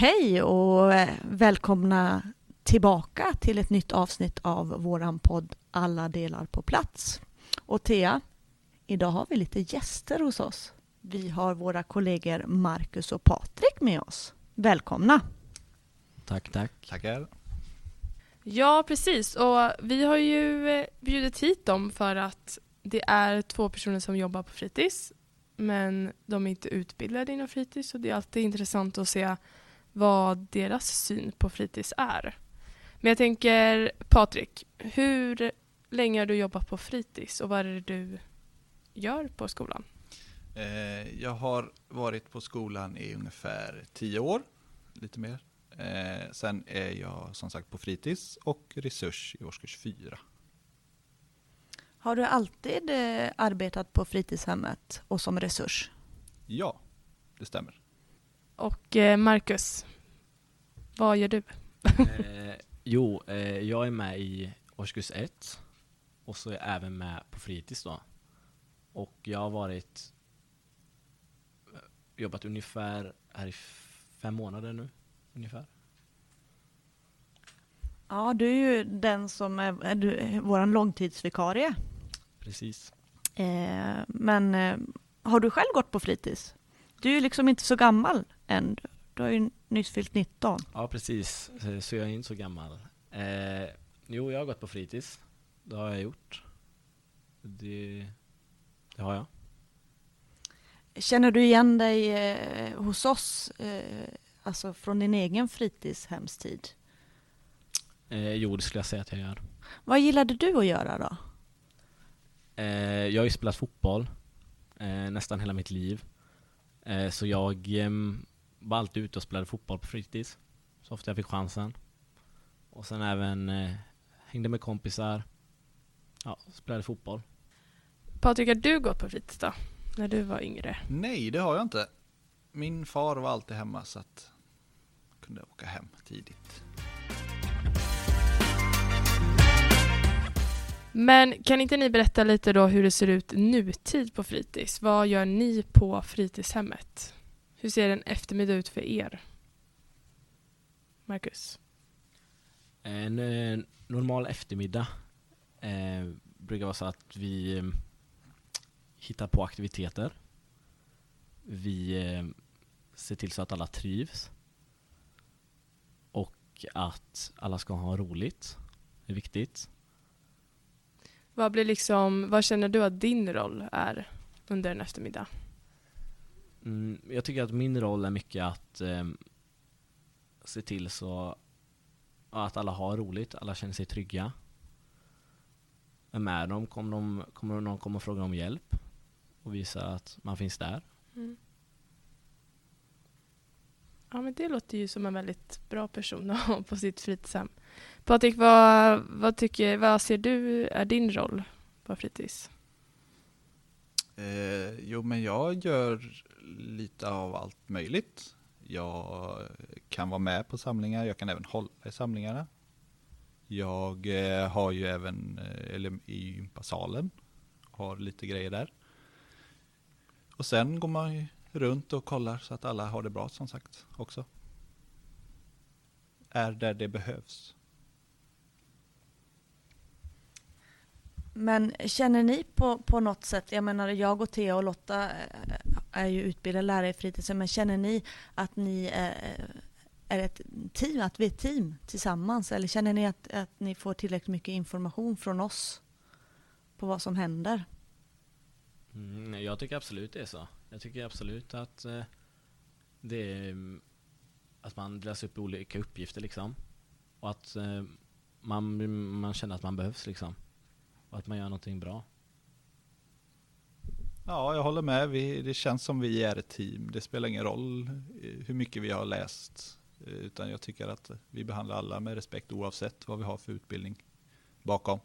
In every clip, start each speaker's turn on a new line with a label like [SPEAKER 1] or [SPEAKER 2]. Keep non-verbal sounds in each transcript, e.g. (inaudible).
[SPEAKER 1] Hej och eh, välkomna tillbaka till ett nytt avsnitt av våran podd Alla delar på plats. Och Thea, idag har vi lite gäster hos oss. Vi har våra kollegor Marcus och Patrik med oss. Välkomna!
[SPEAKER 2] Tack, tack.
[SPEAKER 3] Tackar.
[SPEAKER 4] Ja, precis. Och vi har ju eh, bjudit hit dem för att det är två personer som jobbar på fritids, men de är inte utbildade inom fritids, och det är alltid intressant att se vad deras syn på fritids är. Men jag tänker, Patrik, hur länge har du jobbat på fritids och vad är det du gör på skolan?
[SPEAKER 3] Eh, jag har varit på skolan i ungefär tio år, lite mer. Eh, sen är jag som sagt på fritids och resurs i årskurs fyra.
[SPEAKER 1] Har du alltid eh, arbetat på fritidshemmet och som resurs?
[SPEAKER 3] Ja, det stämmer.
[SPEAKER 4] Och eh, Marcus, vad gör du?
[SPEAKER 2] Eh, jo, eh, jag är med i årskurs ett och så är jag även med på fritids då. Och jag har varit jobbat ungefär här i fem månader nu, ungefär.
[SPEAKER 1] Ja, du är ju den som är, är du, våran långtidsvikarie.
[SPEAKER 2] Precis.
[SPEAKER 1] Eh, men eh, har du själv gått på fritids? Du är liksom inte så gammal än. Du har ju nyss fyllt 19.
[SPEAKER 2] Ja, precis. Så- Så jag är inte så gammal. Eh, jo, jag har gått på fritids. Det har jag gjort. Det, det har jag.
[SPEAKER 1] Känner du igen dig eh, hos oss, eh, alltså från din egen fritidshemstid?
[SPEAKER 2] Eh, jo, det skulle jag säga att jag gör.
[SPEAKER 1] Vad gillade du att göra då?
[SPEAKER 2] Eh, jag har ju spelat fotboll eh, nästan hela mitt liv. Eh, så jag ehm, var alltid ute och spelade fotboll på fritids. Så ofta jag fick chansen. Och sen även eh, hängde med kompisar. Ja, spelade fotboll.
[SPEAKER 4] Patrik, har du gått på fritids då? När du var yngre?
[SPEAKER 3] Nej, det har jag inte. Min far var alltid hemma så att jag kunde åka hem tidigt.
[SPEAKER 4] Men kan inte ni berätta lite då hur det ser ut nutid på fritids? Vad gör ni på fritidshemmet? Hur ser en eftermiddag ut för er? Marcus?
[SPEAKER 2] En eh, normal eftermiddag eh, brukar vara så att vi eh, hittar på aktiviteter. Vi eh, ser till så att alla trivs. Och att alla ska ha roligt. Det är viktigt.
[SPEAKER 4] Vad blir liksom, vad känner du att din roll är under en eftermiddag?
[SPEAKER 2] Mm, jag tycker att min roll är mycket att eh, se till så att alla har roligt, alla känner sig trygga. Är med dem, kommer, de, kommer någon komma och fråga om hjälp och visa att man finns där.
[SPEAKER 4] Mm. Ja, men det låter ju som en väldigt bra person att ha på sitt fritidshem. Patrik, vad, vad, tycker, vad ser du är din roll på fritids?
[SPEAKER 3] Eh, jo, men jag gör lite av allt möjligt. Jag kan vara med på samlingar, jag kan även hålla i samlingarna. Jag eh, har ju även, eh, eller i gympasalen, har lite grejer där. Och sen går man ju runt och kollar så att alla har det bra som sagt också. Är där det behövs.
[SPEAKER 1] Men känner ni på, på något sätt, jag menar jag och Thea och Lotta eh, är ju utbildade lärare i fritidshem, men känner ni att ni är, är ett team, att vi är ett team tillsammans? Eller känner ni att, att ni får tillräckligt mycket information från oss på vad som händer?
[SPEAKER 2] Mm, jag tycker absolut det är så. Jag tycker absolut att eh, det är mm, att man delas upp i olika uppgifter liksom. Och att eh, man, man känner att man behövs liksom. Och att man gör någonting bra.
[SPEAKER 3] Ja, jag håller med. Vi, det känns som vi är ett team. Det spelar ingen roll eh, hur mycket vi har läst. eh, Utan jag tycker att vi behandlar alla med respekt oavsett vad vi har för utbildning bakom.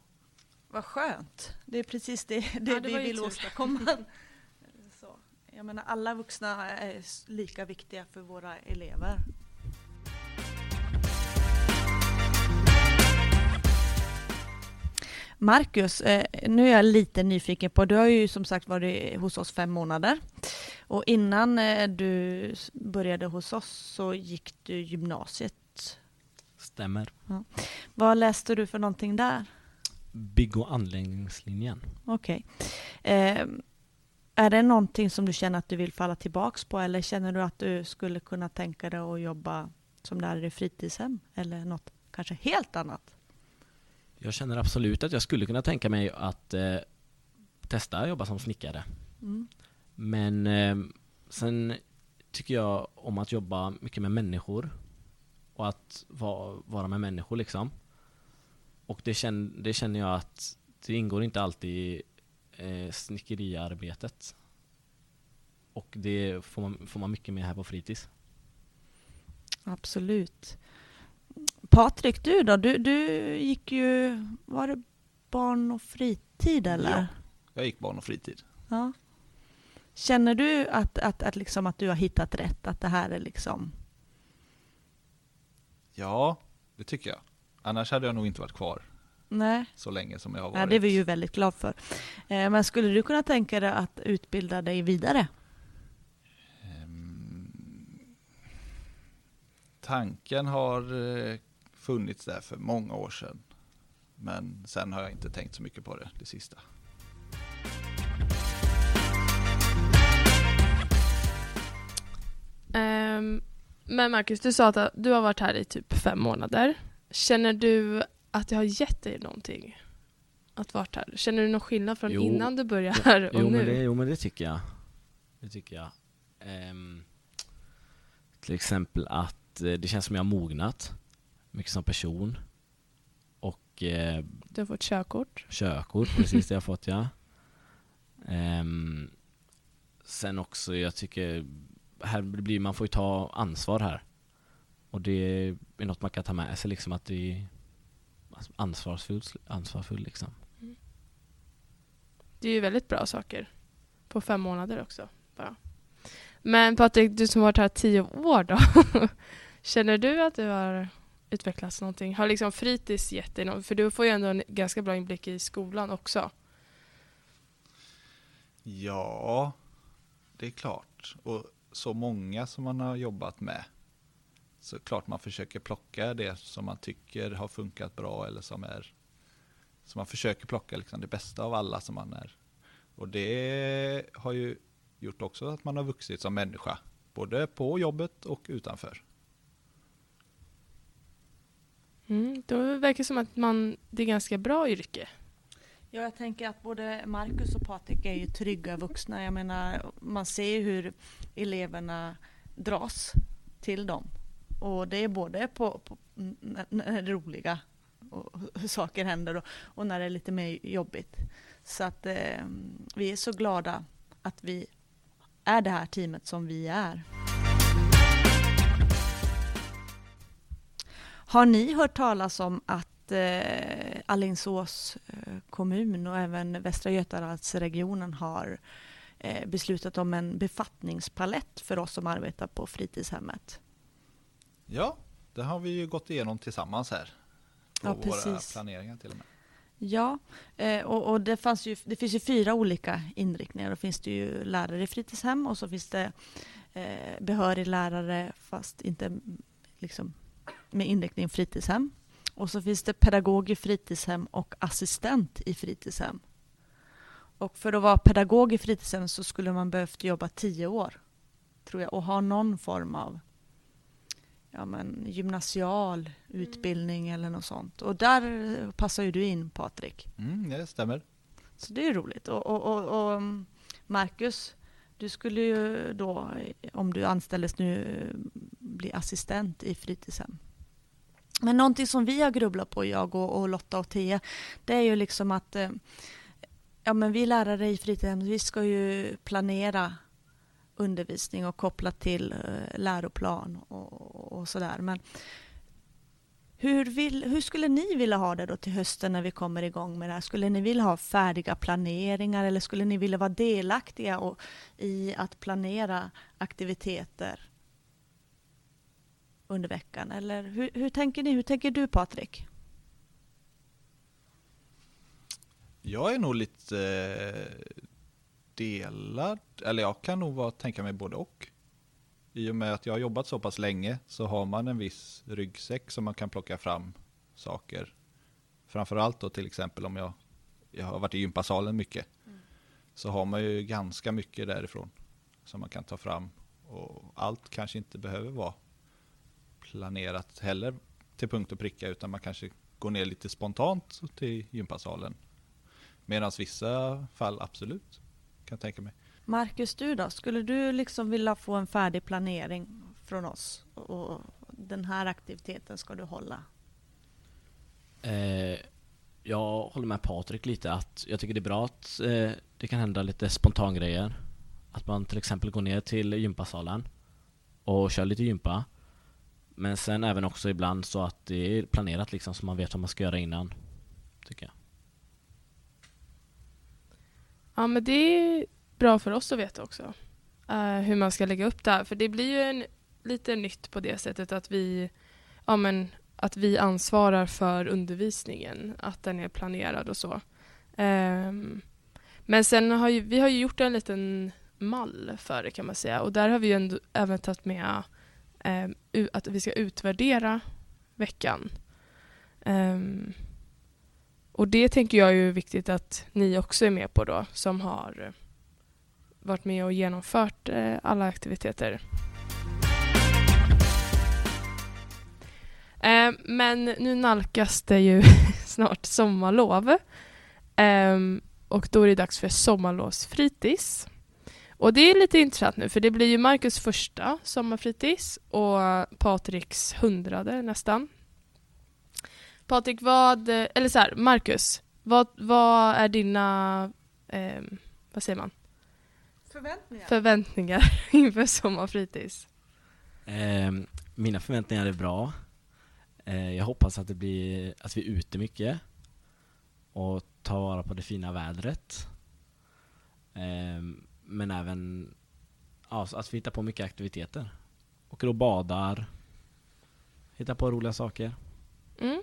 [SPEAKER 1] Vad skönt. Det är precis det, det,
[SPEAKER 4] Ja, det
[SPEAKER 1] vi vill åstadkomma. (laughs) Jag menar, alla vuxna är lika viktiga för våra elever. Marcus, eh, nu är jag lite nyfiken på, du har ju som sagt varit hos oss fem månader. Och innan eh, du började hos oss så gick du gymnasiet.
[SPEAKER 2] Stämmer.
[SPEAKER 1] Vad läste du för någonting där?
[SPEAKER 2] Bygg och anläggningslinjen.
[SPEAKER 1] Okej. Eh, är det någonting som du känner att du vill falla tillbaks på eller känner du att du skulle kunna tänka dig att jobba som lärare i fritidshem eller något kanske helt annat?
[SPEAKER 2] Jag känner absolut att jag skulle kunna tänka mig att eh, testa att jobba som snickare.
[SPEAKER 1] Mm.
[SPEAKER 2] Men eh, sen tycker jag om att jobba mycket med människor. Och att va, vara med människor liksom. Och det, känn, det känner jag att det ingår inte alltid eh, snickeriarbetet. Och det får man, får man mycket med här på fritids.
[SPEAKER 1] Absolut. Patrik, du då? Du, du gick ju, var det barn och fritid eller?
[SPEAKER 3] Ja. Jag gick barn och fritid.
[SPEAKER 1] Ja. Känner du att, att, att, liksom att du har hittat rätt? Att det här är liksom...
[SPEAKER 3] Ja, det tycker jag. Annars hade jag nog inte varit kvar
[SPEAKER 1] Nej,
[SPEAKER 3] så länge som jag har varit.
[SPEAKER 1] Nej det är vi ju väldigt glada för. Eh, men skulle du kunna tänka dig att utbilda dig vidare?
[SPEAKER 3] Ehm, tanken har eh, funnits där för många år sedan. Men sen har jag inte tänkt så mycket på det, det sista.
[SPEAKER 4] Ehm, men Marcus, du sa att du har varit här i typ fem månader. Känner du att det har gett dig någonting? Att vara här? Känner du någon skillnad från
[SPEAKER 2] Jo.
[SPEAKER 4] innan du började här och
[SPEAKER 2] Jo
[SPEAKER 4] nu?
[SPEAKER 2] men, det, jo men det tycker jag. Det tycker jag. Ehm, till exempel att eh, det känns som jag har mognat. Mycket som person. Och eh,
[SPEAKER 4] Du har fått körkort.
[SPEAKER 2] körkort, precis det jag har fått ja. Ehm, sen också, jag tycker, här blir, man får ju ta ansvar här. Och det är något man kan ta med sig liksom att det är ansvarsfullt, ansvarsfull liksom.
[SPEAKER 4] Det är ju väldigt bra saker. På fem månader också. Bara. Men Patrik, du som har varit här tio år då. (laughs) Känner du att du har utvecklats någonting? Har liksom fritids gett dig något? För du får ju ändå en ganska bra inblick i skolan också.
[SPEAKER 3] Ja, det är klart. Och så många som man har jobbat med. Så klart man försöker plocka det som man tycker har funkat bra eller som är som man försöker plocka liksom det bästa av alla som man är. Och det har ju gjort också att man har vuxit som människa. Både på jobbet och utanför.
[SPEAKER 4] Mm, då verkar det som att man, det är ganska bra yrke.
[SPEAKER 1] Ja, jag tänker att både Marcus och Patrik är ju trygga vuxna. Jag menar, man ser ju hur eleverna dras till dem. Och det är både på, på när det roliga och saker händer och, och när det är lite mer jobbigt. Så att eh, vi är så glada att vi är det här teamet som vi är. Har ni hört talas om att eh, Alingsås eh, kommun och även Västra Götalandsregionen har eh, beslutat om en befattningspalett för oss som arbetar på fritidshemmet?
[SPEAKER 3] Ja, det har vi ju gått igenom tillsammans här. På
[SPEAKER 1] Ja,
[SPEAKER 3] våra
[SPEAKER 1] precis.
[SPEAKER 3] planeringar till och med.
[SPEAKER 1] Ja, eh, och, och det, fanns ju, det finns ju fyra olika inriktningar. Då finns det ju lärare i fritidshem och så finns det eh, behörig lärare fast inte liksom, med inriktning fritidshem. Och så finns det pedagog i fritidshem och assistent i fritidshem. Och för att vara pedagog i fritidshem så skulle man behövt jobba tio år, tror jag, och ha någon form av ja, men, gymnasial utbildning eller något sånt. Och där passar ju du in, Patrik.
[SPEAKER 3] Mm, det stämmer.
[SPEAKER 1] Så det är roligt. Och, och, och, och mm, Marcus, du skulle ju då, om du anställdes nu, bli assistent i fritidshem. Men någonting som vi har grubblat på, jag och, och Lotta och Thea, det är ju liksom att eh, ja, men vi lärare i fritidshem, vi ska ju planera undervisning och kopplat till eh, läroplan och, och sådär. Men hur, vill, hur skulle ni vilja ha det då till hösten när vi kommer igång med det här? Skulle ni vilja ha färdiga planeringar eller skulle ni vilja vara delaktiga och, i att planera aktiviteter under veckan? Eller hur, hur tänker ni? Hur tänker du Patrik?
[SPEAKER 3] Jag är nog lite eh, delad, eller jag kan nog vara, tänka mig både och. I och med att jag har jobbat så pass länge så har man en viss ryggsäck som man kan plocka fram saker. Framförallt då till exempel om jag, jag har varit i gympasalen mycket. Så har man ju ganska mycket därifrån som man kan ta fram. Och allt kanske inte behöver vara planerat heller till punkt och pricka utan man kanske går ner lite spontant till gympasalen. Medan vissa fall absolut kan jag tänka mig.
[SPEAKER 1] Marcus, du då? Skulle du liksom vilja få en färdig planering från oss? Och den här aktiviteten ska du hålla?
[SPEAKER 2] Eh, jag håller med Patrik lite att jag tycker det är bra att eh, det kan hända lite spontangrejer. Att man till exempel går ner till gympasalen och kör lite gympa. Men sen även också ibland så att det är planerat liksom så man vet vad man ska göra innan. Tycker jag.
[SPEAKER 4] Ja men det är bra för oss att veta också. uh, hur man ska lägga upp det här. För det blir ju en, lite nytt på det sättet att vi, ja, men, att vi ansvarar för undervisningen. Att den är planerad och så. Um, men sen har ju, vi har ju gjort en liten mall för det kan man säga. Och där har vi ju ändå, även tagit med um, att vi ska utvärdera veckan. Um, och det tänker jag är viktigt att ni också är med på då, som har eh, varit med och genomfört eh, alla aktiviteter. Eh, men nu nalkas det ju (laughs) snart sommarlov. Ehm, och då är det dags för sommarlovsfritids. Och det är lite intressant nu för det blir ju Marcus första sommarfritids och Patriks hundrade nästan. Patrik, vad, eller så här, Marcus, vad, vad är dina, ehm, vad säger man,
[SPEAKER 1] Förväntningar?
[SPEAKER 4] förväntningar (laughs) inför sommarfritids?
[SPEAKER 2] Eh, mina förväntningar är bra. Eh, jag hoppas att det blir att vi är ute mycket och tar vara på det fina vädret. Eh, men även ja, att vi hittar på mycket aktiviteter. Åker och badar, hittar på roliga saker.
[SPEAKER 4] Mm.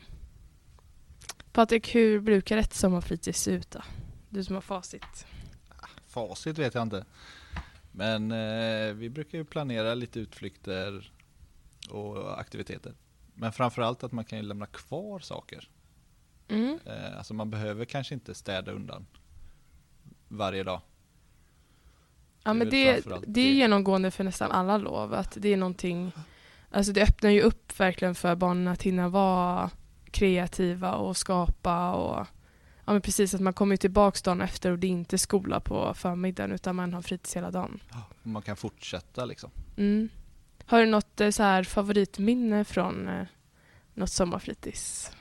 [SPEAKER 4] Patrik, hur brukar ett sommarfritids se ut då? Du som har facit.
[SPEAKER 3] Facit vet jag inte. Men eh, vi brukar ju planera lite utflykter och aktiviteter. Men framförallt att man kan ju lämna kvar saker.
[SPEAKER 4] Mm.
[SPEAKER 3] Eh, alltså man behöver kanske inte städa undan varje dag.
[SPEAKER 4] Ja,
[SPEAKER 3] Det
[SPEAKER 4] men det, det är genomgående för nästan alla lov. Att det är någonting, alltså det öppnar ju upp verkligen för barnen att hinna vara kreativa och skapa och ja, men precis att man kommer ju tillbaks dagen efter och det är inte skola på förmiddagen utan man har fritids hela dagen.
[SPEAKER 3] Man kan fortsätta liksom.
[SPEAKER 4] Mm. Har du något eh, så här favoritminne från eh, något sommarfritids?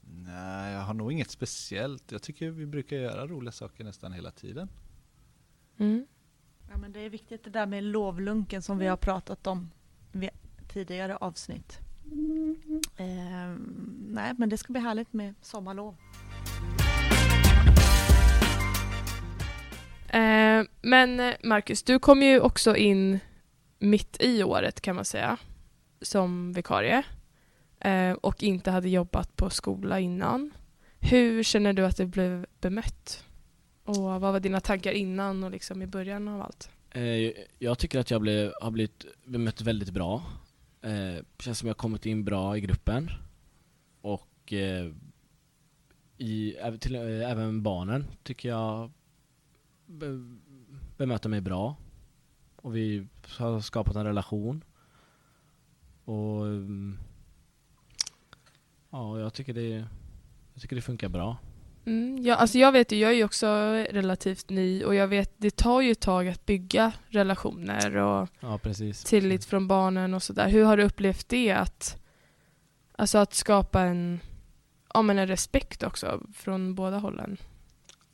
[SPEAKER 3] Nej, jag har nog inget speciellt. Jag tycker vi brukar göra roliga saker nästan hela tiden.
[SPEAKER 4] Mm.
[SPEAKER 1] Ja, men det är viktigt det där med lovlunken som vi har pratat om i tidigare avsnitt. Ehm, nej, men det ska bli härligt med sommarlov.
[SPEAKER 4] Eh, men eh, Marcus, du kom ju också in mitt i året kan man säga som vikarie eh, och inte hade jobbat på skola innan. Hur känner du att det blev bemött? Och vad var dina tankar innan och liksom i början av allt?
[SPEAKER 2] Eh, jag tycker att jag blev, har blivit bemött väldigt bra. Eh, känns som jag kommit in bra i gruppen. Och eh, i, även till, eh, även barnen tycker jag be, bemöter mig bra. Och vi har skapat en relation. Och mm, ja, jag tycker det, jag tycker det funkar bra.
[SPEAKER 4] Mm, ja, alltså jag vet ju, jag är ju också relativt ny och jag vet, det tar ju ett tag att bygga relationer och
[SPEAKER 2] Ja, precis.
[SPEAKER 4] tillit från barnen och sådär. Hur har du upplevt det? Att, alltså att skapa en, ja, men en respekt också från båda hållen.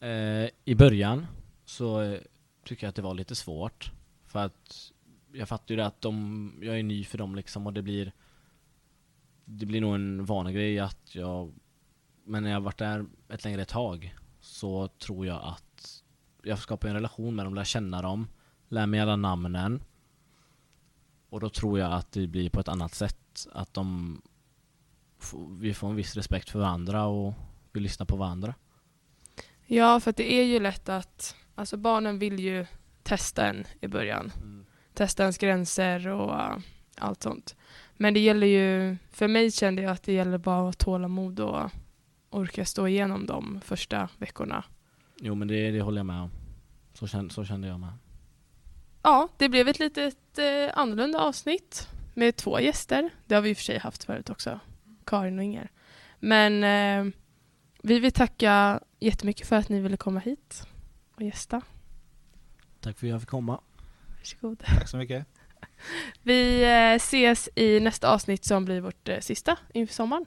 [SPEAKER 2] Eh, I början så eh, tycker jag att det var lite svårt. För att jag fattar ju det att de, jag är ny för dem liksom och det blir Det blir nog en vanegrej att jag Men när jag har varit där ett längre tag Så tror jag att Jag skapar en relation med dem, lär känna dem Lär mig alla namnen Och då tror jag att det blir på ett annat sätt Att de Vi får en viss respekt för varandra och vi lyssnar på varandra
[SPEAKER 4] Ja, för det är ju lätt att Alltså barnen vill ju testa en i början. Testa ens gränser och uh, allt sånt. Men det gäller ju, för mig kände jag att det gäller bara att ha tålamod och orka stå igenom de första veckorna.
[SPEAKER 2] Jo men det, det håller jag med om. Så kände, så kände jag med.
[SPEAKER 4] Ja, det blev ett litet eh, annorlunda avsnitt med två gäster. Det har vi i och för sig haft förut också, Karin och Inger. Men eh, vi vill tacka jättemycket för att ni ville komma hit och gästa.
[SPEAKER 2] Tack för att jag fick komma.
[SPEAKER 4] Varsågod.
[SPEAKER 3] Tack så mycket. (laughs)
[SPEAKER 4] Vi eh, ses i nästa avsnitt som blir vårt eh, sista inför sommaren.